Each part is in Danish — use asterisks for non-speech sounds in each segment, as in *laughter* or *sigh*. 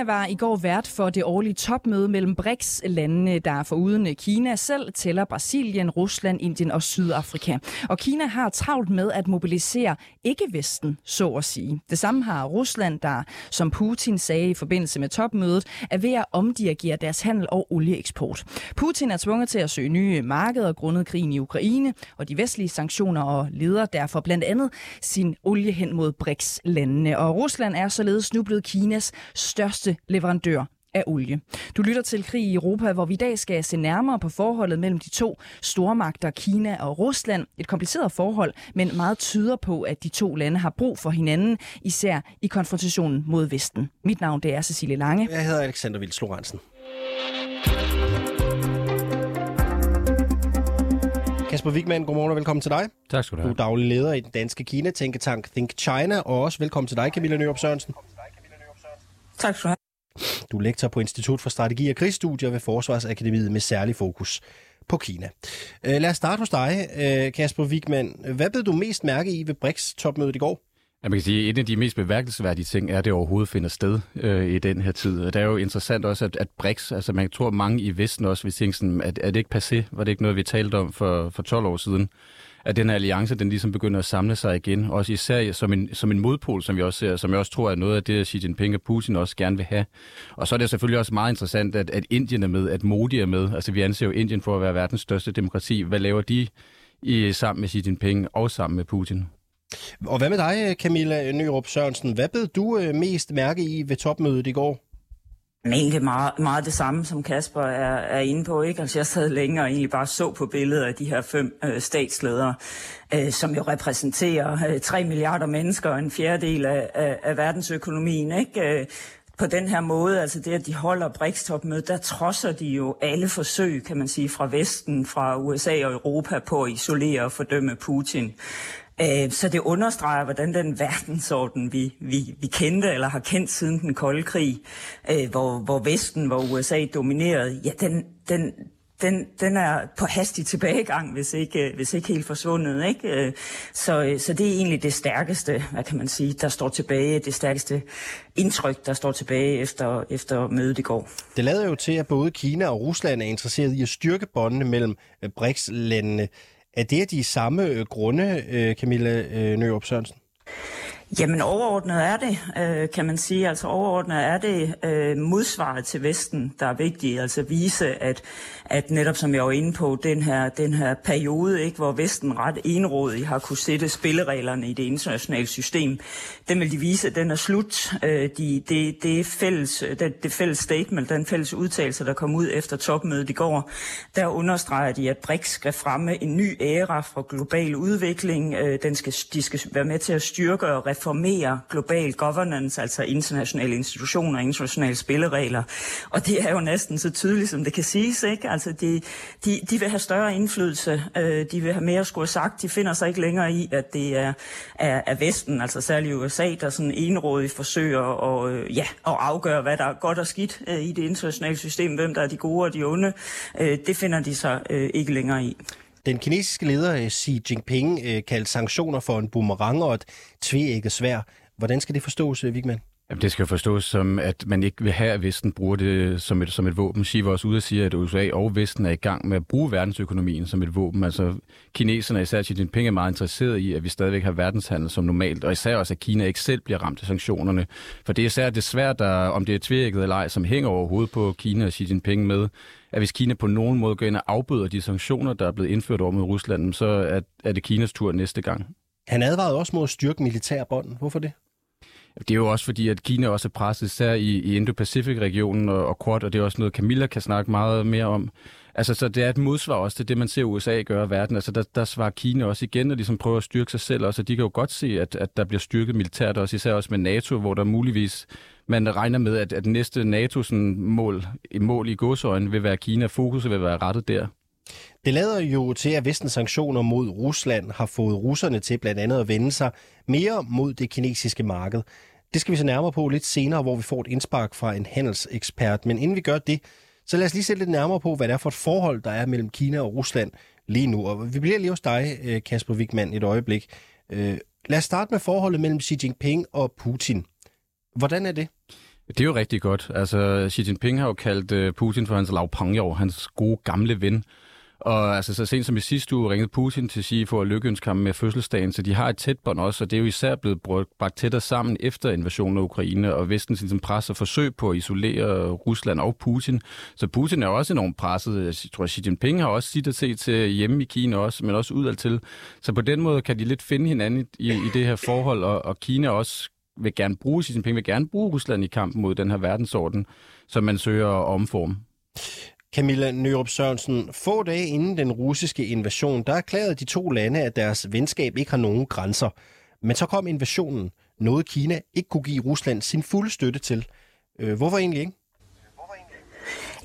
Kina var i går vært for det årlige topmøde mellem BRICS-landene, der foruden Kina selv tæller Brasilien, Rusland, Indien og Sydafrika. Og Kina har travlt med at mobilisere ikke-Vesten, så at sige. Det samme har Rusland, der, som Putin sagde i forbindelse med topmødet, er ved at omdirigere deres handel og olieeksport. Putin er tvunget til at søge nye markeder grundet krigen i Ukraine, og de vestlige sanktioner og leder derfor blandt andet sin olie hen mod BRICS-landene. Og Rusland er således nu blevet Kinas største leverandør af olie. Du lytter til Krig i Europa, hvor vi i dag skal se nærmere på forholdet mellem de to stormagter, Kina og Rusland. Et kompliceret forhold, men meget tyder på, at de to lande har brug for hinanden, især i konfrontationen mod Vesten. Mit navn det er Cecilie Lange. Jeg hedder Alexander Vils Lorentzen. Kasper Wigman, godmorgen og velkommen til dig. Tak skal du Du have. er daglig leder i den danske Kina-tænketank Think China, og også velkommen til dig, Camilla Nørup Sørensen. Tak skal du have. Du er lektor på Institut for Strategi og Krigsstudier ved Forsvarsakademiet med særlig fokus på Kina. Øh, lad os starte hos dig, øh, Kasper Wigman. Hvad blev du mest mærke i ved BRICS-topmødet i går? Ja, man kan sige, at en af de mest bemærkelsesværdige ting er, at det overhovedet finder sted øh, i den her tid. Og det er jo interessant også, at, at BRICS, altså man tror mange i Vesten også vil tænke sådan, at er det ikke passé? Var det ikke noget, vi talte om for, for 12 år siden? At den her alliance, den ligesom begynder at samle sig igen. Også især som en, som en modpol, som vi også ser, som jeg også tror er noget af det, Xi Jinping og Putin også gerne vil have. Og så er det selvfølgelig også meget interessant, at, at Indien er med, at Modi er med. Altså vi anser jo Indien for at være verdens største demokrati. Hvad laver de i, sammen med Xi Jinping og sammen med Putin? Og hvad med dig, Camilla Nørup Sørensen? Hvad blev du øh, mest mærke i ved topmødet i går? Men egentlig meget, meget det samme, som Kasper er, er inde på. Ikke? Altså, jeg sad længe og egentlig bare så på billeder af de her fem øh, statsledere, øh, som jo repræsenterer øh, 3 milliarder mennesker og en fjerdedel af, af, af verdensøkonomien. Ikke? Øh, på den her måde, altså det, at de holder BRICS-topmødet, der trodser de jo alle forsøg, kan man sige, fra Vesten, fra USA og Europa på at isolere og fordømme Putin. Øh, Så det understreger, hvordan den verdensorden, vi, vi, vi kendte eller har kendt siden den kolde krig, øh, hvor, hvor Vesten, hvor USA dominerede, ja, den, den, den, den er på hastig tilbagegang, hvis ikke, øh, hvis ikke helt forsvundet. Ikke? Øh, så, øh, så det er egentlig det stærkeste, hvad kan man sige, der står tilbage, det stærkeste indtryk, der står tilbage efter, efter mødet i går. Det lader jo til, at både Kina og Rusland er interesseret i at styrke båndene mellem BRICS-landene. Er det af de samme øh, grunde, øh, Camilla øh, Nørup Sørensen? Jamen overordnet er det, øh, kan man sige, altså overordnet er det øh, modsvaret til Vesten, der er vigtigt, altså vise, at, at netop som jeg var inde på, den her, den her periode, ikke, hvor Vesten ret enrådigt har kunne sætte spillereglerne i det internationale system, den vil de vise, at den er slut. Øh, de, det, det, fælles, det, det fælles statement, den fælles udtalelse, der kom ud efter topmødet i går, der understreger de, at BRICS skal fremme en ny æra for global udvikling. Øh, den skal, de skal være med til at styrke og reformere global governance, altså internationale institutioner, internationale spilleregler. Og det er jo næsten så tydeligt, som det kan siges. Ikke? Altså de, de, de vil have større indflydelse, øh, de vil have mere skulle have sagt. De finder sig ikke længere i, at det er, er, er Vesten, altså særligt USA, der sådan enrådigt forsøger at, øh, ja, at afgøre, hvad der er godt og skidt øh, i det internationale system, hvem der er de gode og de onde. Øh, det finder de sig øh, ikke længere i. Den kinesiske leder øh, Xi Jinping øh, kaldte sanktioner for en boomerang og et tveægget svær. Hvordan skal det forstås, øh, Vigman? Jamen, det skal jo forstås som, at man ikke vil have, at Vesten bruger det som et, som et våben. Xi var også ude og sige, at USA og Vesten er i gang med at bruge verdensøkonomien som et våben. Altså, kineserne, især Xi Jinping, er meget interesseret i, at vi stadigvæk har verdenshandel som normalt, og især også, at Kina ikke selv bliver ramt af sanktionerne. For det er især det svært, der, om det er tvirket eller ej, som hænger overhovedet på Kina og Xi Jinping med, at hvis Kina på nogen måde går ind og afbøder de sanktioner, der er blevet indført over mod Rusland, så er, er det Kinas tur næste gang. Han advarede også mod at styrke militærbånd. Hvorfor det? Det er jo også fordi, at Kina også er presset især i, i Indo-Pacific-regionen og, og Quad, og det er også noget, Camilla kan snakke meget mere om. Altså, så det er et modsvar også til det, man ser USA gøre i verden. Altså, der, der svarer Kina også igen, og ligesom prøver at styrke sig selv også, og de kan jo godt se, at, at der bliver styrket militært også, især også med NATO, hvor der muligvis, man regner med, at, at næste NATO-mål mål i godsøjne vil være Kina, fokus vil være rettet der. Det lader jo til, at vestens sanktioner mod Rusland har fået russerne til blandt andet at vende sig mere mod det kinesiske marked. Det skal vi så nærmere på lidt senere, hvor vi får et indspark fra en handelsekspert. Men inden vi gør det, så lad os lige se lidt nærmere på, hvad det er for et forhold, der er mellem Kina og Rusland lige nu. Og vi bliver lige hos dig, øh, Kasper Wigman, et øjeblik. Øh, lad os starte med forholdet mellem Xi Jinping og Putin. Hvordan er det? Det er jo rigtig godt. Altså, Xi Jinping har jo kaldt øh, Putin for hans lavpangjov, hans gode gamle ven. Og altså, så sent som i sidste uge ringede Putin til sige for at lykkeønske ham med fødselsdagen, så de har et tæt bånd også, og det er jo især blevet bragt tættere sammen efter invasionen af Ukraine, og vesten som pres og forsøg på at isolere Rusland og Putin. Så Putin er også enormt presset. Jeg tror, Xi Jinping har også sit at se til hjemme i Kina også, men også udad til. Så på den måde kan de lidt finde hinanden i, i det her forhold, og, og Kina også vil gerne bruge, Xi Jinping vil gerne bruge Rusland i kampen mod den her verdensorden, som man søger at omforme. Camilla Nørup Sørensen, få dage inden den russiske invasion, der erklærede de to lande, at deres venskab ikke har nogen grænser. Men så kom invasionen, noget Kina ikke kunne give Rusland sin fulde støtte til. Øh, hvorfor egentlig ikke?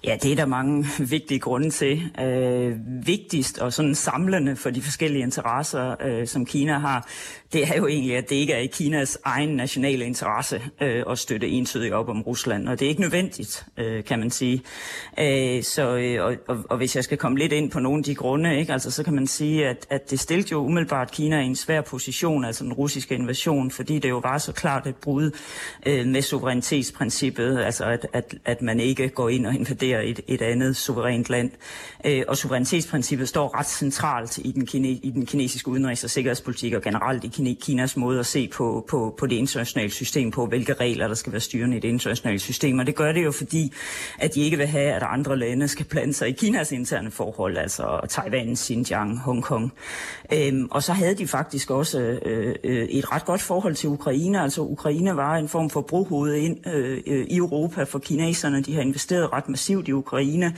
Ja, det er der mange *laughs* vigtige grunde til. Øh, vigtigst og sådan samlende for de forskellige interesser, øh, som Kina har, det er jo egentlig, at det ikke er i Kinas egen nationale interesse øh, at støtte entydigt op om Rusland, og det er ikke nødvendigt, øh, kan man sige. Øh, så, øh, og, og, og hvis jeg skal komme lidt ind på nogle af de grunde, ikke, altså, så kan man sige, at, at det stillede jo umiddelbart Kina i en svær position, altså den russiske invasion, fordi det jo var så klart et brud øh, med suverænitetsprincippet, altså at, at, at man ikke går ind og invaderer et, et andet suverænt land. Øh, og suverænitetsprincippet står ret centralt i den, kine, i den kinesiske udenrigs- og sikkerhedspolitik og generelt i Kinas måde at se på, på, på det internationale system, på hvilke regler, der skal være styrende i det internationale system. Og det gør det jo fordi, at de ikke vil have, at andre lande skal blande sig i Kinas interne forhold, altså Taiwan, Xinjiang, Hongkong. Øhm, og så havde de faktisk også øh, øh, et ret godt forhold til Ukraine. Altså Ukraine var en form for brohoved ind øh, øh, i Europa for kineserne. De har investeret ret massivt i Ukraine,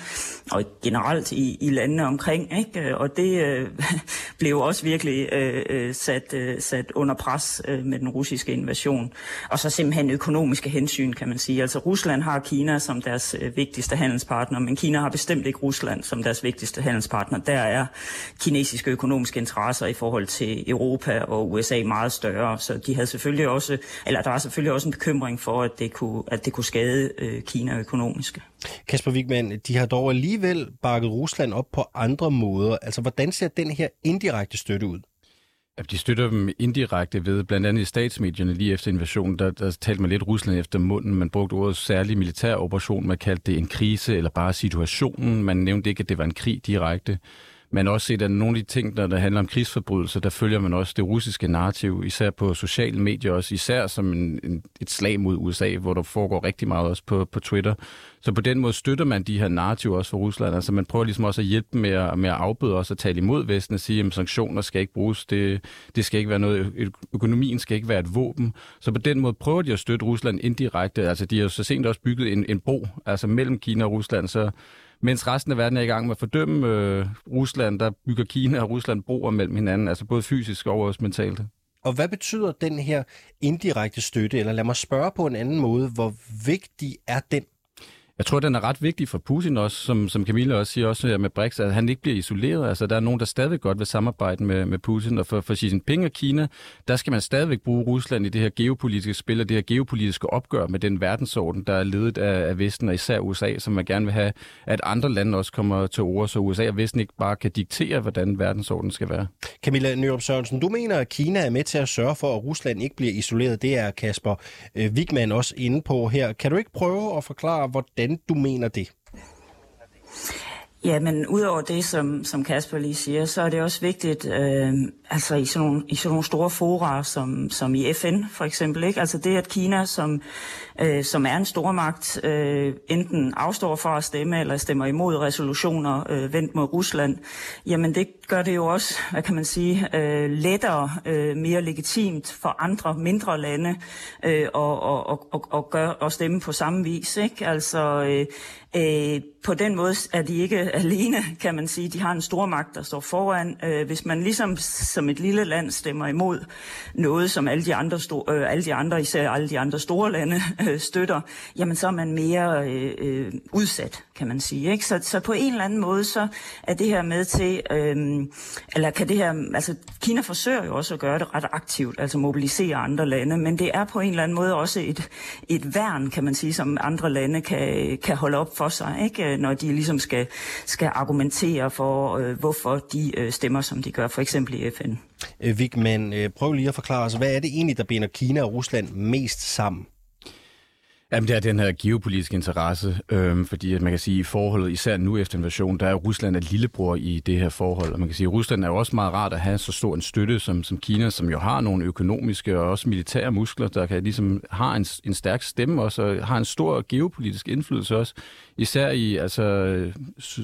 og generelt i, i landene omkring. Ikke? Og det øh, *laughs* blev også virkelig øh, øh sat, øh, sat under pres øh, med den russiske invasion. Og så simpelthen økonomiske hensyn, kan man sige. Altså Rusland har Kina som deres øh, vigtigste handelspartner, men Kina har bestemt ikke Rusland som deres vigtigste handelspartner. Der er kinesiske økonomiske interesser i forhold til Europa og USA meget større, så de havde selvfølgelig også, eller der var selvfølgelig også en bekymring for, at det kunne, at det kunne skade øh, Kina økonomisk. Kasper Wigman, de har dog alligevel bakket Rusland op på andre måder. Altså, hvordan ser den her indirekte støtte ud? De støtter dem indirekte ved, blandt andet i statsmedierne lige efter invasionen, der, der talte man lidt Rusland efter munden. Man brugte ordet særlig militær operation, man kaldte det en krise eller bare situationen. Man nævnte ikke, at det var en krig direkte. Men også set, at nogle af de ting, der, der handler om krigsforbrydelser, der følger man også det russiske narrativ, især på sociale medier også, især som en, en, et slag mod USA, hvor der foregår rigtig meget også på, på Twitter. Så på den måde støtter man de her narrativer også for Rusland. Altså man prøver ligesom også at hjælpe dem med at, med at afbøde os og tale imod Vesten og sige, at sanktioner skal ikke bruges. Det, det skal ikke være noget, økonomien skal ikke være et våben. Så på den måde prøver de at støtte Rusland indirekte. Altså de har jo så sent også bygget en, en bro altså mellem Kina og Rusland, så mens resten af verden er i gang med at fordømme øh, Rusland, der bygger Kina og Rusland broer mellem hinanden, altså både fysisk og også mentalt. Og hvad betyder den her indirekte støtte, eller lad mig spørge på en anden måde, hvor vigtig er den jeg tror, den er ret vigtig for Putin også, som, som Camilla også siger, også med Brexit, at han ikke bliver isoleret. Altså, der er nogen, der stadig godt vil samarbejde med, med Putin, og for, for Xi Jinping og Kina, der skal man stadigvæk bruge Rusland i det her geopolitiske spil, og det her geopolitiske opgør med den verdensorden, der er ledet af, af Vesten, og især USA, som man gerne vil have, at andre lande også kommer til ord, så USA og Vesten ikke bare kan diktere, hvordan verdensordenen skal være. Camilla Nyrup Sørensen, du mener, at Kina er med til at sørge for, at Rusland ikke bliver isoleret. Det er Kasper øh, Wigman også inde på her. Kan du ikke prøve at forklare, hvordan hvordan du mener det. Ja, men udover det, som, som Kasper lige siger, så er det også vigtigt, øh, altså i sådan, nogle, i sådan nogle store fora, som, som i FN for eksempel, ikke? altså det, at Kina, som, øh, som er en stormagt, øh, enten afstår fra at stemme, eller stemmer imod resolutioner øh, vendt mod Rusland, jamen det gør det jo også, hvad kan man sige, øh, lettere, øh, mere legitimt for andre mindre lande øh, og, og, og, og, gør, og stemme på samme vis. Ikke? Altså, øh, øh, på den måde er de ikke *laughs* alene, kan man sige. De har en stormagt, der står foran. Øh, hvis man ligesom som et lille land stemmer imod noget, som alle de andre, store, øh, alle de andre især alle de andre store lande *laughs* øh, støtter, jamen så er man mere øh, øh, udsat, kan man sige. Ikke? Så, så på en eller anden måde, så er det her med til, øhm, eller kan det her, altså Kina forsøger jo også at gøre det ret aktivt, altså mobilisere andre lande, men det er på en eller anden måde også et, et værn, kan man sige, som andre lande kan, kan holde op for sig, ikke? når de ligesom skal, skal argumentere for, øh, hvorfor de øh, stemmer, som de gør, for eksempel i FN. Øh, Vigman, øh, prøv lige at forklare os, hvad er det egentlig, der binder Kina og Rusland mest sammen? Jamen, det er den her geopolitiske interesse, øhm, fordi at man kan sige, i forholdet, især nu efter invasion, der er Rusland et lillebror i det her forhold. Og man kan sige, at Rusland er jo også meget rart at have så stor en støtte som, som Kina, som jo har nogle økonomiske og også militære muskler, der kan ligesom har en, en stærk stemme også, og har en stor geopolitisk indflydelse også især i altså,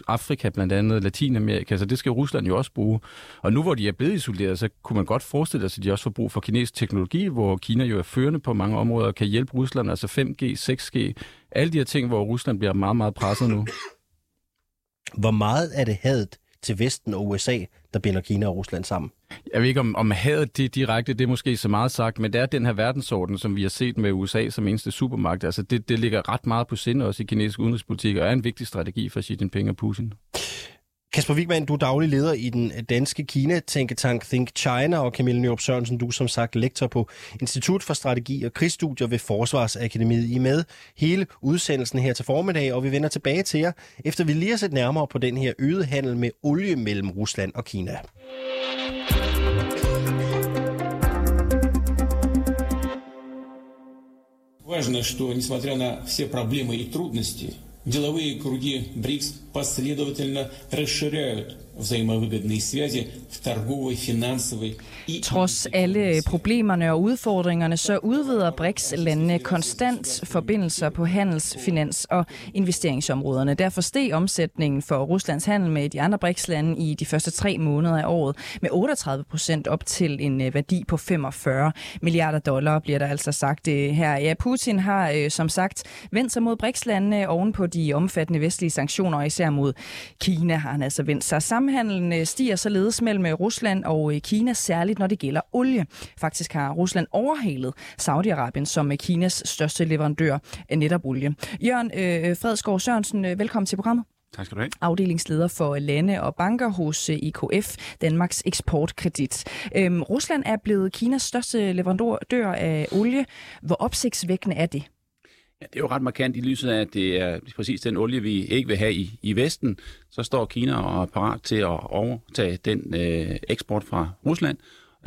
Afrika blandt andet, Latinamerika, så det skal Rusland jo også bruge. Og nu hvor de er blevet isoleret, så kunne man godt forestille sig, at de også får brug for kinesisk teknologi, hvor Kina jo er førende på mange områder og kan hjælpe Rusland, altså 5G, 6G, alle de her ting, hvor Rusland bliver meget, meget presset nu. Hvor meget er det hadet til Vesten og USA, der binder Kina og Rusland sammen? Jeg ved ikke, om, om hadet det direkte, det er måske så meget sagt, men det er den her verdensorden, som vi har set med USA som eneste supermagt. Altså det, det ligger ret meget på sinde også i kinesisk udenrigspolitik, og er en vigtig strategi for Xi Jinping og Putin. Kasper Wigman, du er daglig leder i den danske Kina-tænketank Think China, og Camille Nyrup Sørensen, du er som sagt lektor på Institut for Strategi og Krigsstudier ved Forsvarsakademiet. I med hele udsendelsen her til formiddag, og vi vender tilbage til jer, efter vi lige har set nærmere på den her øgede handel med olie mellem Rusland og Kina. Важно, что несмотря на все проблемы и трудности, деловые круги БРИКС последовательно расширяют взаимовыгодные связи в торговой, финансовой и... Trods alle problemerne og udfordringerne, så udvider BRICS-landene konstant forbindelser på handels-, finans- og investeringsområderne. Derfor steg omsætningen for Ruslands handel med de andre BRICS-lande i de første tre måneder af året med 38 procent op til en øh, værdi på 45 milliarder dollar, bliver der altså sagt øh, her. Ja, Putin har øh, som sagt vendt sig mod BRICS-landene oven på de omfattende vestlige sanktioner, og især mod Kina har han altså vendt sig sammen Samhandlen øh, stiger således mellem øh, Rusland og øh, Kina, særligt når det gælder olie. Faktisk har Rusland overhalet Saudi-Arabien som Kinas største leverandør af netop olie. Jørgen øh, Fredskov Sørensen, velkommen til programmet. Tak skal du have. Afdelingsleder for lande og banker hos IKF, Danmarks Eksportkredit. Øhm, Rusland er blevet Kinas største leverandør af olie. Hvor opsigtsvækkende er det? Ja, det er jo ret markant i lyset af, at det er præcis den olie, vi ikke vil have i, i Vesten. Så står Kina og er parat til at overtage den øh, eksport fra Rusland,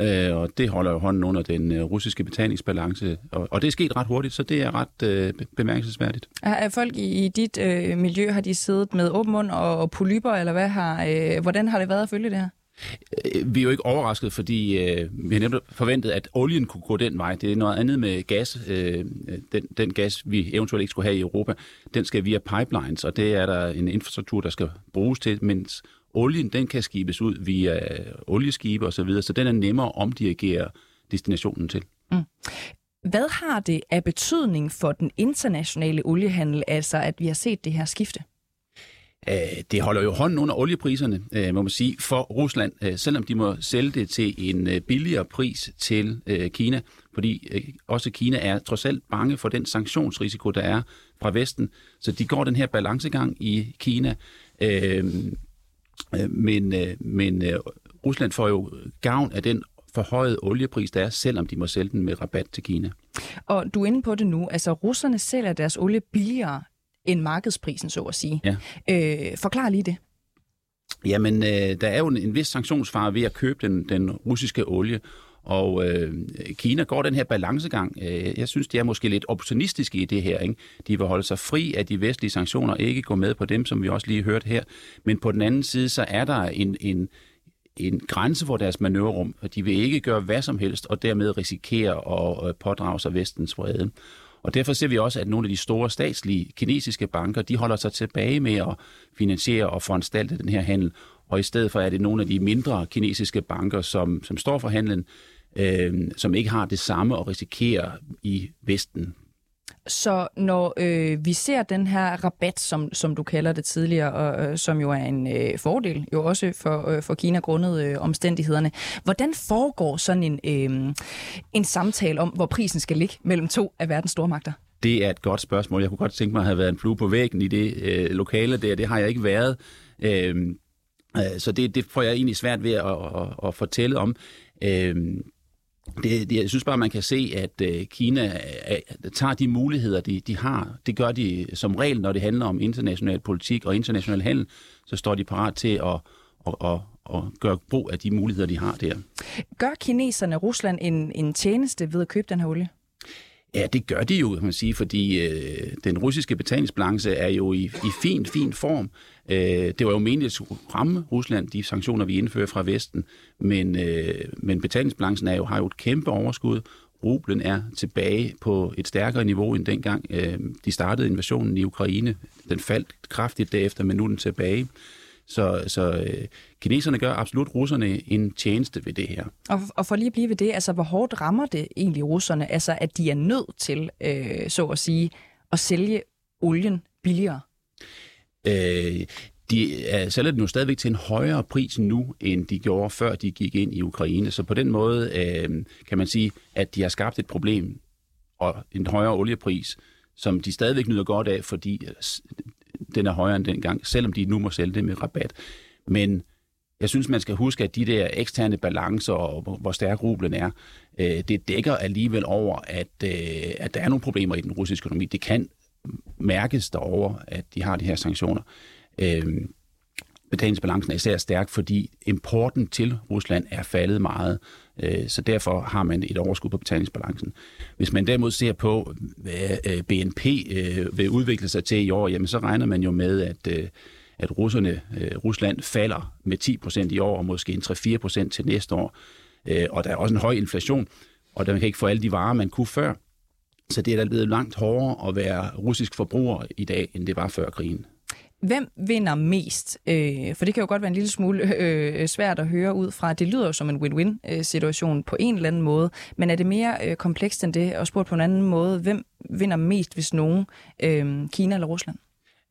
øh, og det holder jo hånden under den øh, russiske betalingsbalance. Og, og det er sket ret hurtigt, så det er ret øh, bemærkelsesværdigt. Er folk i, i dit øh, miljø, har de siddet med åben mund og, og polyper, eller hvad har, øh, hvordan har det været at følge det her? Øh, vi er jo ikke overrasket, fordi øh, vi har nemlig forventet, at olien kunne gå den vej. Det er noget andet med gas. Øh, den, den gas, vi eventuelt ikke skulle have i Europa, den skal via pipelines, og det er der en infrastruktur, der skal bruges til, mens olien, den kan skibes ud via øh, olieskibe osv., så, videre, så den er nemmere at omdirigere destinationen til. Mm. Hvad har det af betydning for den internationale oliehandel, altså at vi har set det her skifte? Øh, det holder jo hånden under oliepriserne, øh, må man sige, for Rusland, øh, selvom de må sælge det til en billigere pris til Kina, fordi også Kina er trods alt bange for den sanktionsrisiko, der er fra Vesten. Så de går den her balancegang i Kina. Men, men Rusland får jo gavn af den forhøjet oliepris, der er, selvom de må sælge den med rabat til Kina. Og du er inde på det nu. Altså, russerne sælger deres olie billigere end markedsprisen, så at sige. Ja. Øh, forklar lige det. Jamen, øh, der er jo en, en vis sanktionsfare ved at købe den, den russiske olie, og øh, Kina går den her balancegang. Øh, jeg synes, de er måske lidt opportunistiske i det her. Ikke? De vil holde sig fri af de vestlige sanktioner, ikke gå med på dem, som vi også lige hørte her. Men på den anden side, så er der en, en, en grænse for deres manøvrerum, og de vil ikke gøre hvad som helst, og dermed risikere at pådrage sig vestens vrede. Og derfor ser vi også, at nogle af de store statslige kinesiske banker, de holder sig tilbage med at finansiere og foranstalte den her handel. og i stedet for er det nogle af de mindre kinesiske banker, som, som står for handlen, øh, som ikke har det samme og risikerer i Vesten. Så når øh, vi ser den her rabat, som, som du kalder det tidligere, og øh, som jo er en øh, fordel jo også for, øh, for Kina grundet øh, omstændighederne, hvordan foregår sådan en, øh, en samtale om, hvor prisen skal ligge mellem to af verdens stormagter? Det er et godt spørgsmål. Jeg kunne godt tænke mig at have været en flue på væggen i det øh, lokale der. Det har jeg ikke været. Øhm, øh, så det, det får jeg egentlig svært ved at, at, at fortælle om. Øh, det, det, jeg synes bare, man kan se, at øh, Kina øh, tager de muligheder, de, de har. Det gør de som regel, når det handler om international politik og international handel, så står de parat til at, at, at, at gøre brug af de muligheder, de har der. Gør kineserne Rusland en, en tjeneste ved at købe den her olie? Ja, det gør de jo, kan man sige, fordi øh, den russiske betalingsbalance er jo i, i fin, fin form. Øh, det var jo meningen at skulle ramme Rusland, de sanktioner, vi indfører fra Vesten, men, øh, men betalingsbalancen er jo, har jo et kæmpe overskud. Rublen er tilbage på et stærkere niveau end dengang øh, de startede invasionen i Ukraine. Den faldt kraftigt derefter, men nu er den tilbage. Så, så øh, kineserne gør absolut russerne en tjeneste ved det her. Og, og for lige at blive ved det, altså hvor hårdt rammer det egentlig russerne, altså at de er nødt til, øh, så at sige, at sælge olien billigere? Øh, de er, sælger den jo stadigvæk til en højere pris nu, end de gjorde, før de gik ind i Ukraine. Så på den måde øh, kan man sige, at de har skabt et problem og en højere oliepris, som de stadigvæk nyder godt af, fordi øh, den er højere end dengang, selvom de nu må sælge det med rabat. Men jeg synes, man skal huske, at de der eksterne balancer og hvor stærk rublen er, øh, det dækker alligevel over, at, øh, at der er nogle problemer i den russiske økonomi. Det kan mærkes derover, at de har de her sanktioner. Øh, betalingsbalancen er især stærk, fordi importen til Rusland er faldet meget, øh, så derfor har man et overskud på betalingsbalancen. Hvis man derimod ser på, hvad øh, BNP øh, vil udvikle sig til i år, jamen så regner man jo med, at, øh, at russerne, øh, Rusland falder med 10% i år, og måske en 3-4% til næste år. Og der er også en høj inflation, og der kan ikke få alle de varer, man kunne før. Så det er da blevet langt hårdere at være russisk forbruger i dag, end det var før krigen. Hvem vinder mest? Øh, for det kan jo godt være en lille smule øh, svært at høre ud fra. Det lyder jo som en win-win-situation på en eller anden måde. Men er det mere øh, komplekst end det? Og spurgt på en anden måde, hvem vinder mest, hvis nogen? Øh, Kina eller Rusland?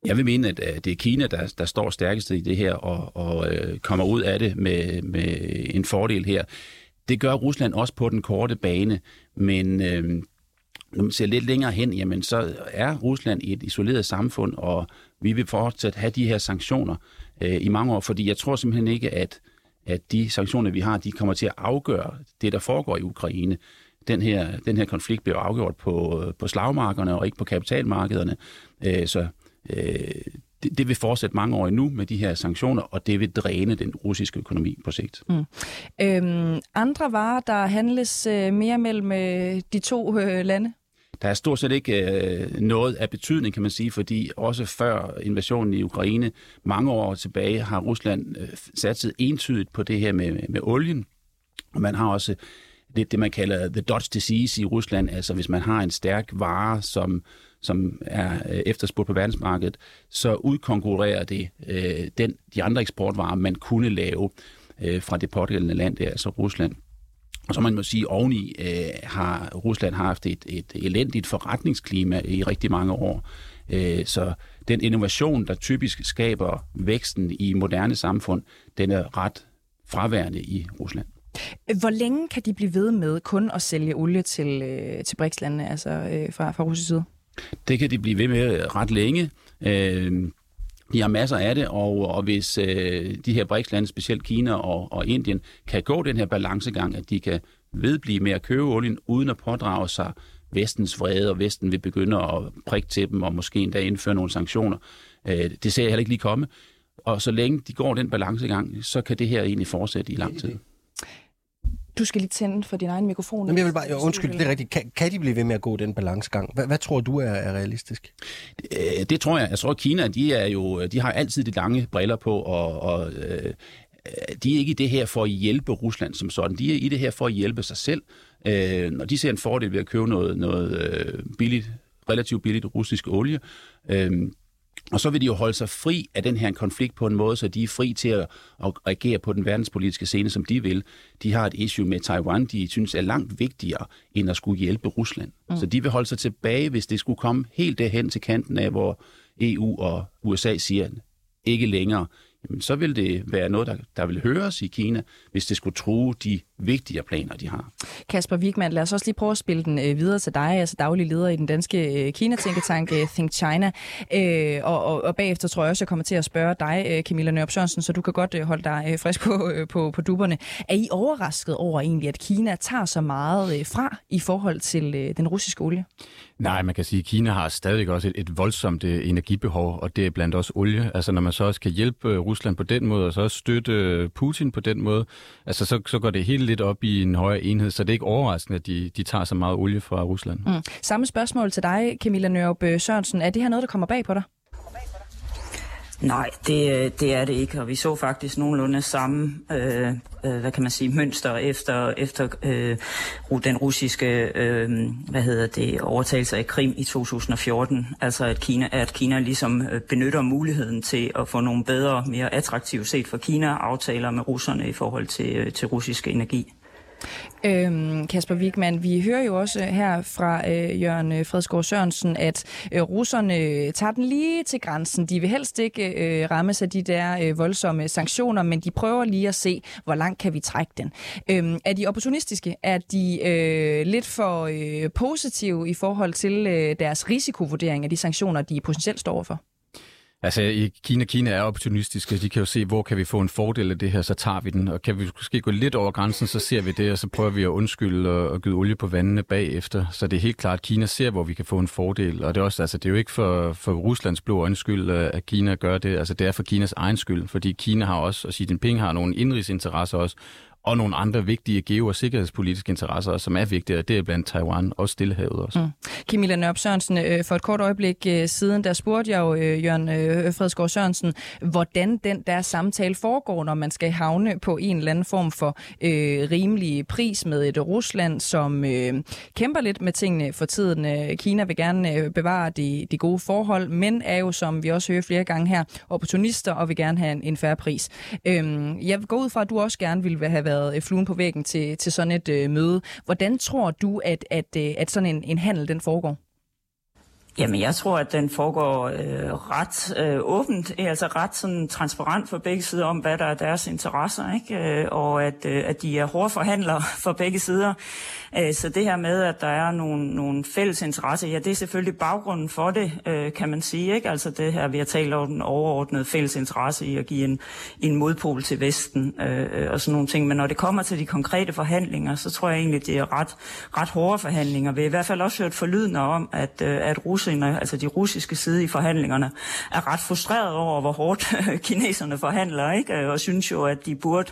Jeg vil mene, at det er Kina, der, der står stærkest i det her og, og øh, kommer ud af det med, med en fordel her. Det gør Rusland også på den korte bane, men øh, når man ser lidt længere hen, jamen så er Rusland et isoleret samfund, og vi vil fortsat have de her sanktioner øh, i mange år, fordi jeg tror simpelthen ikke, at, at de sanktioner, vi har, de kommer til at afgøre det, der foregår i Ukraine. Den her, den her konflikt bliver afgjort på, på slagmarkerne og ikke på kapitalmarkederne. Øh, så øh, det, det vil fortsætte mange år endnu med de her sanktioner, og det vil dræne den russiske økonomi på sigt. Mm. Øhm, andre varer, der handles øh, mere mellem øh, de to øh, lande? Der er stort set ikke øh, noget af betydning, kan man sige, fordi også før invasionen i Ukraine, mange år tilbage, har Rusland øh, satset entydigt på det her med, med olien. Og man har også det, det, man kalder the Dutch disease i Rusland, altså hvis man har en stærk vare, som, som er øh, efterspurgt på verdensmarkedet, så udkonkurrerer det øh, den, de andre eksportvarer, man kunne lave øh, fra det pågældende land, det er altså Rusland. Og så man må sige, oveni øh, har Rusland haft et, et elendigt forretningsklima i rigtig mange år. Øh, så den innovation, der typisk skaber væksten i moderne samfund, den er ret fraværende i Rusland. Hvor længe kan de blive ved med kun at sælge olie til, øh, til BRICS-landene, altså øh, fra, fra russisk side? Det kan de blive ved med ret længe. Øh, de har masser af det, og, og hvis øh, de her BRICS-lande, specielt Kina og, og Indien, kan gå den her balancegang, at de kan vedblive med at købe olien, uden at pådrage sig vestens vrede, og vesten vil begynde at prikke til dem, og måske endda indføre nogle sanktioner. Øh, det ser jeg heller ikke lige komme. Og så længe de går den balancegang, så kan det her egentlig fortsætte i lang tid. Du skal lige tænde for din egen mikrofon. Jamen, jeg vil bare, jeg, undskyld, det er rigtigt. Kan, kan de blive ved med at gå den balancegang? Hvad, hvad tror du er, er realistisk? Det, øh, det tror jeg. Jeg tror, at Kina, de, er jo, de har altid de lange briller på, og, og øh, de er ikke i det her for at hjælpe Rusland som sådan. De er i det her for at hjælpe sig selv. Øh, når de ser en fordel ved at købe noget, noget øh, billigt, relativt billigt russisk olie, øh, Og så vil de jo holde sig fri af den her konflikt på en måde, så de er fri til at, at reagere på den verdenspolitiske scene, som de vil. De har et issue med Taiwan, de synes er langt vigtigere, end at skulle hjælpe Rusland. Mm. Så de vil holde sig tilbage, hvis det skulle komme helt derhen til kanten af, hvor EU og USA siger, ikke længere jamen, så vil det være noget, der, der vil høres i Kina, hvis det skulle true de vigtige planer, de har. Kasper Wigman, lad os også lige prøve at spille den øh, videre til dig, altså daglig leder i den danske øh, Kina-tænketank øh, Think China. Øh, og, og, og bagefter tror jeg også, jeg kommer til at spørge dig, øh, Camilla Nørp Sørensen, så du kan godt øh, holde dig øh, frisk på, øh, på, på duberne. Er I overrasket over egentlig, at Kina tager så meget øh, fra i forhold til øh, den russiske olie? Nej, man kan sige, at Kina har stadig også et, et voldsomt øh, energibehov, og det er blandt også olie. Altså når man så også kan hjælpe Rusland på den måde, og så også støtte Putin på den måde, altså så, så går det helt lidt op i en højere enhed, så det er ikke overraskende, at de, de tager så meget olie fra Rusland. Mm. Samme spørgsmål til dig, Camilla Nørup Sørensen. Er det her noget, der kommer bag på dig? Nej, det, det er det ikke, og vi så faktisk nogenlunde samme, øh, øh, hvad kan man sige, mønster efter, efter øh, den russiske, øh, hvad hedder det, overtagelse af Krim i 2014. Altså at Kina, at Kina ligesom øh, benytter muligheden til at få nogle bedre, mere attraktive set for Kina aftaler med russerne i forhold til, øh, til russisk energi. Øhm, Kasper Wigman, vi hører jo også her fra øh, Jørgen øh, Fredsgaard Sørensen, at øh, russerne tager den lige til grænsen. De vil helst ikke øh, rammes af de der øh, voldsomme sanktioner, men de prøver lige at se, hvor langt kan vi trække den. Øhm, er de opportunistiske? Er de øh, lidt for øh, positive i forhold til øh, deres risikovurdering af de sanktioner, de potentielt står overfor? Altså, i Kina, Kina er opportunistiske. De kan jo se, hvor kan vi få en fordel af det her, så tager vi den. Og kan vi måske gå lidt over grænsen, så ser vi det, og så prøver vi at undskylde og, og gyde olie på vandene bagefter. Så det er helt klart, at Kina ser, hvor vi kan få en fordel. Og det er, også, altså, det er jo ikke for, for Ruslands blå undskyld, øh, at Kina gør det. Altså, det er for Kinas egen skyld, fordi Kina har også, og Xi Jinping har nogle indrigsinteresser også, og nogle andre vigtige geo- og sikkerhedspolitiske interesser, som er vigtige, det er blandt Taiwan og Stillehavet også. Mm. Camilla Nørp Sørensen, øh, for et kort øjeblik øh, siden, der spurgte jeg jo øh, Jørgen Fredsgaard Sørensen, hvordan den der samtale foregår, når man skal havne på en eller anden form for øh, rimelig pris med et Rusland, som øh, kæmper lidt med tingene for tiden. Kina vil gerne bevare de, de gode forhold, men er jo, som vi også hører flere gange her, opportunister og vil gerne have en, en færre pris. Øh, jeg går ud fra, at du også gerne ville have været været øh, fluen på væggen til, til sådan et øh, møde. Hvordan tror du, at, at, øh, at sådan en, en handel den foregår? Jamen, jeg tror, at den foregår øh, ret øh, åbent, altså ret sådan transparent for begge sider om, hvad der er deres interesser, ikke? Øh, og at, øh, at de er hårde forhandlere *laughs* for begge sider. Øh, så det her med, at der er nogle, nogle fælles interesser, ja, det er selvfølgelig baggrunden for det, øh, kan man sige, ikke? Altså det her, vi har talt om den overordnede fælles interesse i at give en, en modpol til Vesten øh, øh og sådan nogle ting. Men når det kommer til de konkrete forhandlinger, så tror jeg egentlig, det er ret, ret hårde forhandlinger. Vi har i hvert fald også hørt forlydende om, at, øh, at Rusland russerne, altså de russiske side i forhandlingerne, er ret frustreret over, hvor hårdt *laughs* kineserne forhandler, ikke? og synes jo, at de burde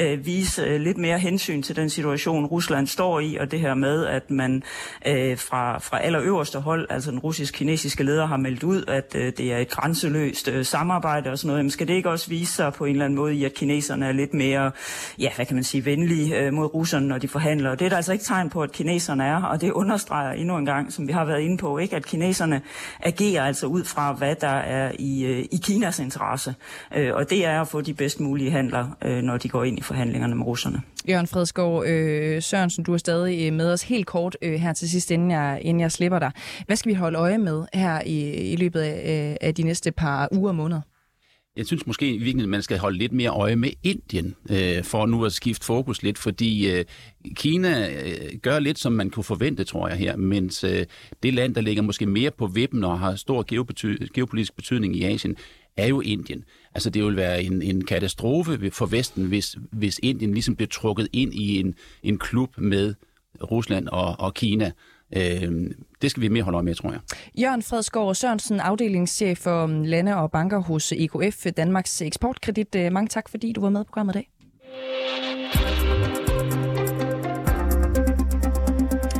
øh, vise øh, lidt mere hensyn til den situation, Rusland står i, og det her med, at man øh, fra, fra allerøverste hold, altså den russisk-kinesiske leder, har meldt ud, at øh, det er et grænseløst øh, samarbejde og sådan noget. Men skal det ikke også vise sig på en eller anden måde i, at kineserne er lidt mere, ja, hvad kan man sige, venlige øh, mod russerne, når de forhandler? Og det er der altså ikke tegn på, at kineserne er, og det understreger endnu en gang, som vi har været inde på, ikke, at kineserne kineserne agerer altså ud fra, hvad der er i, øh, i Kinas interesse. Øh, og det er at få de bedst mulige handler, øh, når de går ind i forhandlingerne med russerne. Jørgen Fredsgaard øh, Sørensen, du er stadig med os helt kort øh, her til sidst, inden jeg, inden jeg slipper dig. Hvad skal vi holde øje med her i, i løbet af, af de næste par uger og måneder? Jeg synes måske i virkeligheden, man skal holde lidt mere øje med Indien, øh, for nu at skifte fokus lidt, fordi øh, Kina øh, gør lidt, som man kunne forvente, tror jeg her, mens øh, det land, der ligger måske mere på vippen og har stor geopety- geopolitisk betydning i Asien, er jo Indien. Altså det vil være en, en katastrofe for Vesten, hvis, hvis Indien ligesom bliver trukket ind i en, en klub med Rusland og, og Kina. Øh, det skal vi mere holde øje med, tror jeg. Jørgen Fredsgaard Sørensen, afdelingschef for lande og banker hos EKF, Danmarks Eksportkredit. Øh, mange tak, fordi du var med på programmet i dag.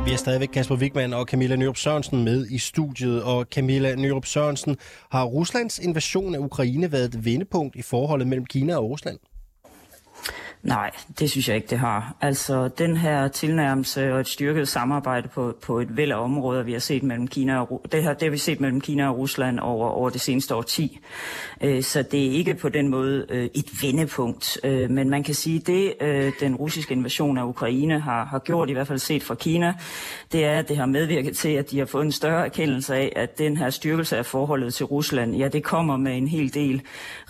Vi er stadigvæk Kasper Wigman og Camilla Nyrup Sørensen med i studiet. Og Camilla Nyrup Sørensen, har Ruslands invasion af Ukraine været et vendepunkt i forholdet mellem Kina og Rusland? Nej, det synes jeg ikke, det har. Altså, den her tilnærmelse og et styrket samarbejde på, på et væld af områder, vi har set mellem Kina og det her, det har vi set mellem Kina og Rusland over, over det seneste årti. Øh, så det er ikke på den måde øh, et vendepunkt. Øh, men man kan sige, det øh, den russiske invasion af Ukraine har, har gjort, i hvert fald set fra Kina, det er, at det har medvirket til, at de har fået en større erkendelse af, at den her styrkelse af forholdet til Rusland, ja, det kommer med en hel del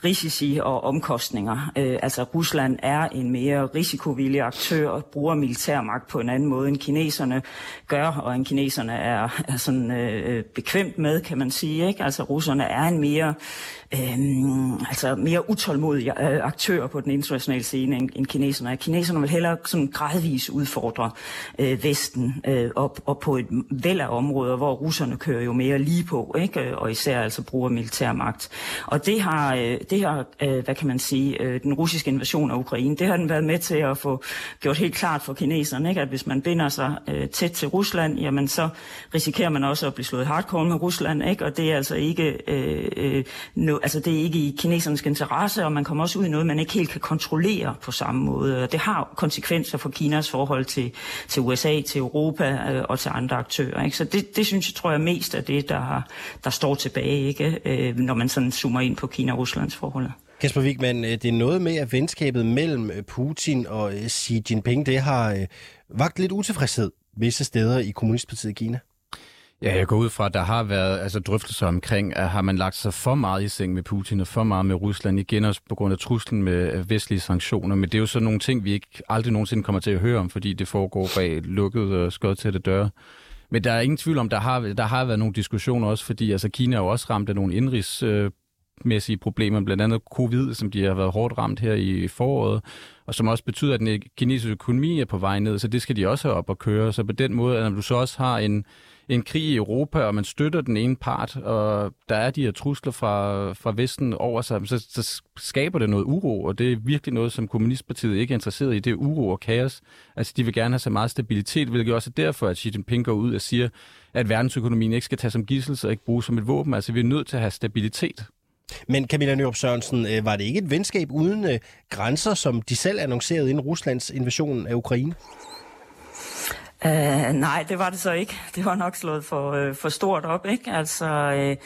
risici og omkostninger. Øh, altså, Rusland er en mere risikovillig aktør og bruger militærmagt på en anden måde, end kineserne gør, og en kineserne er, er sådan øh, bekvemt med, kan man sige. Ikke? Altså, russerne er en mere øh, altså mere utålmodig øh, aktør på den internationale scene end, end kineserne er. Kineserne vil hellere sådan gradvis udfordre øh, Vesten øh, op, op på et væld af områder, hvor russerne kører jo mere lige på, ikke? Øh, og især altså bruger militærmagt. Og det har, øh, det har øh, hvad kan man sige, øh, den russiske invasion af Ukraine, det har den været med til at få gjort helt klart for kineserne, ikke? at hvis man binder sig øh, tæt til Rusland, jamen så risikerer man også at blive slået hardcore med Rusland, ikke? og det er altså ikke øh, øh, no, altså det er ikke i kinesernes interesse, og man kommer også ud i noget, man ikke helt kan kontrollere på samme måde. Det har konsekvenser for Kinas forhold til, til USA, til Europa øh, og til andre aktører. Ikke? Så det, det synes jeg, tror jeg, mest er det, der, der står tilbage, ikke? Øh, når man sådan zoomer ind på Kina-Ruslands forhold. Kasper Wigman, øh, det er noget med, at venskabet mellem øh, Putin og øh, Xi Jinping, det har vagt lidt utilfredshed visse steder i Kommunistpartiet i Kina. Ja, jeg går ud fra, at der har været altså, drøftelser omkring, at har man lagt sig for meget i seng med Putin og for meget med Rusland, igen også på grund af truslen med vestlige sanktioner. Men det er jo sådan nogle ting, vi ikke aldrig nogensinde kommer til at høre om, fordi det foregår bag lukkede og skød til døre. Men der er ingen tvivl om, der har, der har været nogle diskussioner også, fordi altså, Kina er jo også ramt af nogle indrigs øh, problemer, blandt andet covid, som de har været hårdt ramt her i foråret, og som også betyder, at den kinesiske økonomi er på vej ned, så det skal de også have op og køre. Så på den måde, at du så også har en, en krig i Europa, og man støtter den ene part, og der er de her trusler fra, fra Vesten over sig, så, så skaber det noget uro, og det er virkelig noget, som Kommunistpartiet ikke er interesseret i. Det er uro og kaos. Altså, de vil gerne have så meget stabilitet, hvilket også er derfor, at Xi Jinping går ud og siger, at verdensøkonomien ikke skal tage som gissel, og ikke bruges som et våben. Altså, vi er nødt til at have stabilitet. Men Camilla Nyrup Sørensen, øh, var det ikke et venskab uden øh, grænser, som de selv annoncerede inden Ruslands invasion af Ukraine? Uh, nej, det var det så ikke. Det var nok slået for, uh, for stort op, ikke? Altså, uh,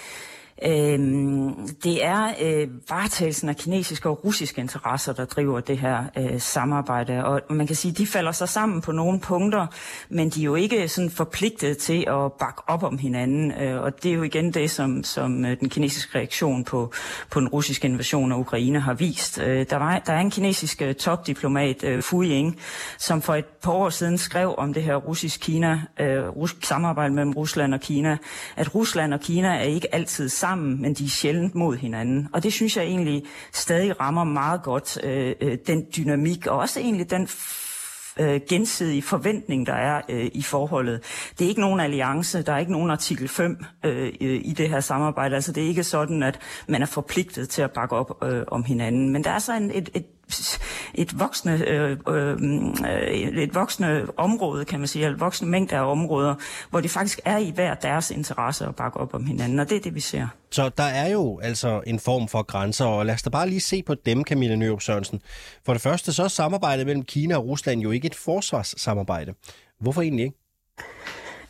Øhm, det er øh, varetagelsen af kinesiske og russiske interesser, der driver det her øh, samarbejde. Og man kan sige, at de falder sig sammen på nogle punkter, men de er jo ikke sådan forpligtet til at bakke op om hinanden. Øh, og det er jo igen det, som, som øh, den kinesiske reaktion på, på den russiske invasion af Ukraine har vist. Øh, der, var, der er en kinesisk øh, topdiplomat, øh, Fu Ying, som for et par år siden skrev om det her russisk-Kina, øh, rus- samarbejde mellem Rusland og Kina, at Rusland og Kina er ikke altid sammen sammen, men de er sjældent mod hinanden. Og det synes jeg egentlig stadig rammer meget godt øh, øh, den dynamik, og også egentlig den øh, gensidige forventning, der er øh, i forholdet. Det er ikke nogen alliance, der er ikke nogen artikel 5 øh, øh, i det her samarbejde. Altså det er ikke sådan, at man er forpligtet til at bakke op øh, om hinanden. Men der er så en, et, et et voksende, øh, øh, et voksende område, kan man sige, eller voksende mængde af områder, hvor det faktisk er i hver deres interesse at bakke op om hinanden, og det er det, vi ser. Så der er jo altså en form for grænser, og lad os da bare lige se på dem, Camilla Nørup Sørensen. For det første, så er samarbejdet mellem Kina og Rusland jo ikke et forsvarssamarbejde. Hvorfor egentlig ikke?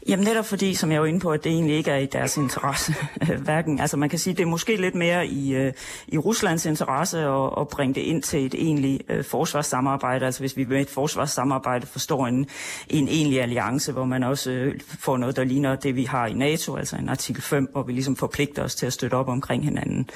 Jamen netop fordi, som jeg var inde på, at det egentlig ikke er i deres interesse. *laughs* Hverken, altså man kan sige, det er måske lidt mere i, øh, i Ruslands interesse at, at bringe det ind til et egentligt øh, forsvarssamarbejde. Altså hvis vi med et forsvarssamarbejde forstår en, en egentlig alliance, hvor man også øh, får noget, der ligner det, vi har i NATO, altså en artikel 5, hvor vi ligesom forpligter os til at støtte op omkring hinanden.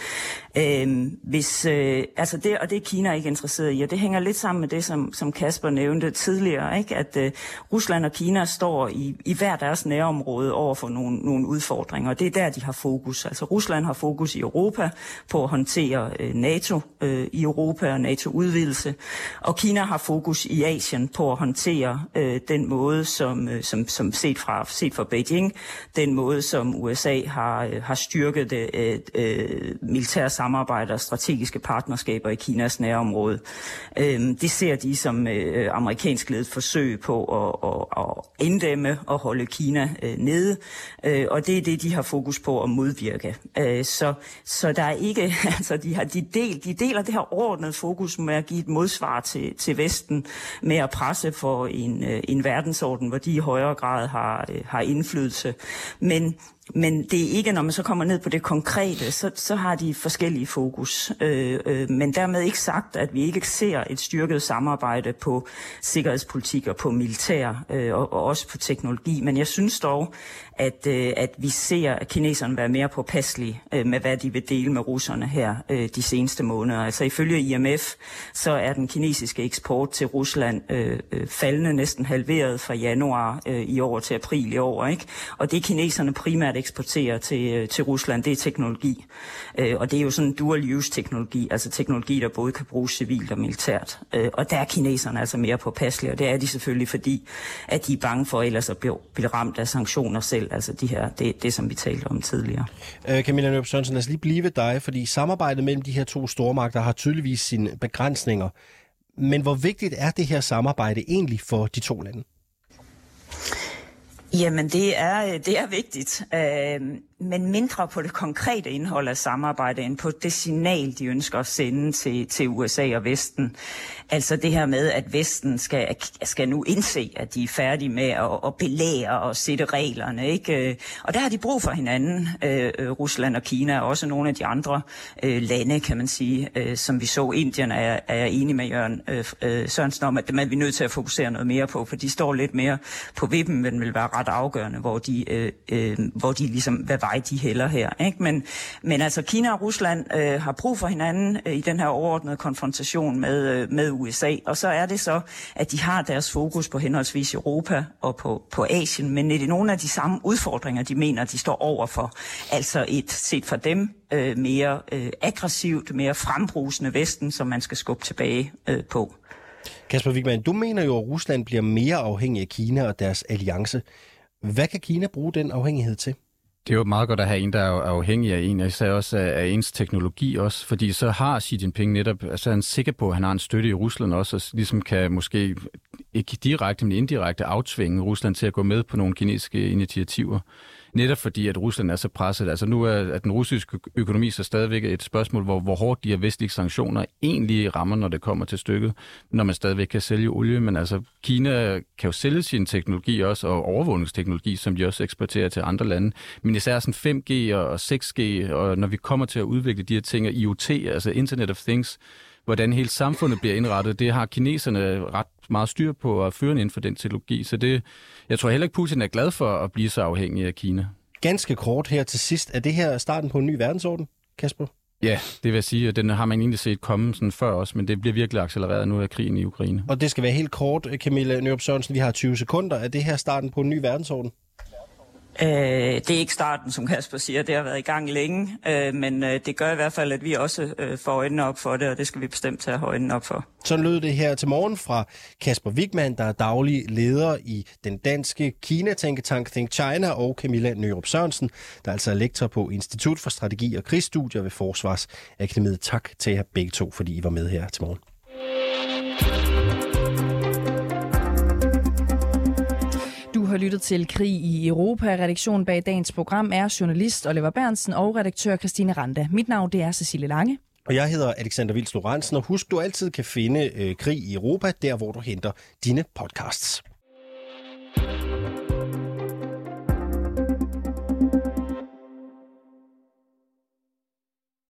Øh, hvis, øh, altså det, og det er Kina ikke interesseret i, og det hænger lidt sammen med det, som, som Kasper nævnte tidligere, ikke? at øh, Rusland og Kina står i, i hver deres deres nærområde over for nogle, nogle udfordringer. Og det er der, de har fokus. Altså Rusland har fokus i Europa på at håndtere øh, NATO øh, i Europa og NATO-udvidelse. Og Kina har fokus i Asien på at håndtere øh, den måde, som, øh, som, som set, fra, set fra Beijing, den måde, som USA har, øh, har styrket det øh, øh, militære samarbejde og strategiske partnerskaber i Kinas nærområde. Øh, det ser de som øh, amerikansk ledet forsøg på at, at, at inddæmme og holde Kina Kina øh, nede, øh, og det er det, de har fokus på at modvirke. Øh, så, så der er ikke, *laughs* altså de, har, de, del, de deler det her overordnede fokus med at give et modsvar til, til Vesten, med at presse for en, øh, en verdensorden, hvor de i højere grad har, øh, har indflydelse. Men men det er ikke, når man så kommer ned på det konkrete, så, så har de forskellige fokus. Øh, øh, men dermed ikke sagt, at vi ikke ser et styrket samarbejde på sikkerhedspolitik og på militær øh, og, og også på teknologi. Men jeg synes dog, at, øh, at vi ser kineserne være mere påpasselige øh, med, hvad de vil dele med russerne her øh, de seneste måneder. Altså ifølge IMF, så er den kinesiske eksport til Rusland øh, øh, faldende næsten halveret fra januar øh, i år til april i år. Ikke? Og det kineserne primært eksporterer til, øh, til Rusland, det er teknologi. Øh, og det er jo sådan dual-use teknologi, altså teknologi, der både kan bruges civilt og militært. Øh, og der er kineserne altså mere påpasselige, og det er de selvfølgelig, fordi at de er bange for ellers at blive, blive ramt af sanktioner selv selv, altså de her, det, det som vi talte om tidligere. Øh, Camilla Nøb Sørensen, lad os lige blive ved dig, fordi samarbejdet mellem de her to stormagter har tydeligvis sine begrænsninger. Men hvor vigtigt er det her samarbejde egentlig for de to lande? Jamen, det er, øh, det er vigtigt, øh, men mindre på det konkrete indhold af samarbejde, end på det signal, de ønsker at sende til, til USA og Vesten. Altså det her med, at Vesten skal, skal nu indse, at de er færdige med at, at belære og sætte reglerne. Ikke? Øh, og der har de brug for hinanden, øh, øh Rusland og Kina, og også nogle af de andre øh, lande, kan man sige, øh, som vi så. Indien er, er jeg enig med Jørgen øh, øh, Sørensen om, at dem er vi nødt til at fokusere noget mere på, for de står lidt mere på vippen, men vil være ret afgørende, hvor de, øh, øh, hvor de ligesom, hvad vej de hælder her. Ikke? Men, men altså Kina og Rusland øh, har brug for hinanden øh, i den her overordnede konfrontation med, øh, med USA, og så er det så, at de har deres fokus på henholdsvis Europa og på, på Asien, men det er nogle af de samme udfordringer, de mener, de står overfor. Altså et, set fra dem, øh, mere øh, aggressivt, mere frembrusende Vesten, som man skal skubbe tilbage øh, på. Kasper Wigman, du mener jo, at Rusland bliver mere afhængig af Kina og deres alliance. Hvad kan Kina bruge den afhængighed til? Det er jo meget godt at have en, der er afhængig af en, og især også af ens teknologi også, fordi så har Xi Jinping netop, altså er han sikker på, at han har en støtte i Rusland også, og ligesom kan måske ikke direkte, men indirekte aftvinge Rusland til at gå med på nogle kinesiske initiativer. Netop fordi, at Rusland er så presset. Altså nu er at den russiske økonomi så stadigvæk et spørgsmål, hvor, hvor hårdt de her vestlige sanktioner egentlig rammer, når det kommer til stykket, når man stadigvæk kan sælge olie. Men altså, Kina kan jo sælge sin teknologi også, og overvågningsteknologi, som de også eksporterer til andre lande. Men især sådan 5G og 6G, og når vi kommer til at udvikle de her ting, og IoT, altså Internet of Things, hvordan hele samfundet bliver indrettet, det har kineserne ret meget styr på at føre inden for den teknologi. Så det, jeg tror heller ikke, Putin er glad for at blive så afhængig af Kina. Ganske kort her til sidst. Er det her starten på en ny verdensorden, Kasper? Ja, det vil jeg sige, den har man egentlig set komme sådan før også, men det bliver virkelig accelereret nu af krigen i Ukraine. Og det skal være helt kort, Camilla Nørup Sørensen. Vi har 20 sekunder. Er det her starten på en ny verdensorden? Øh, det er ikke starten, som Kasper siger. Det har været i gang længe, øh, men øh, det gør i hvert fald, at vi også øh, får øjnene op for det, og det skal vi bestemt tage øjnene op for. Så lød det her til morgen fra Kasper Wigman, der er daglig leder i den danske Kina-tænketank Think China, og Camilla Nørup Sørensen, der altså er lektor på Institut for Strategi og Krigsstudier ved Forsvarsakademiet. Tak til jer begge to, fordi I var med her til morgen. Har lyttet til Krig i Europa. Redaktionen bag dagens program er journalist Oliver Bernsen og redaktør Christine Randa. Mit navn det er Cecilie Lange. Og jeg hedder Alexander Vils Lorentzen, og husk, du altid kan finde øh, Krig i Europa, der hvor du henter dine podcasts.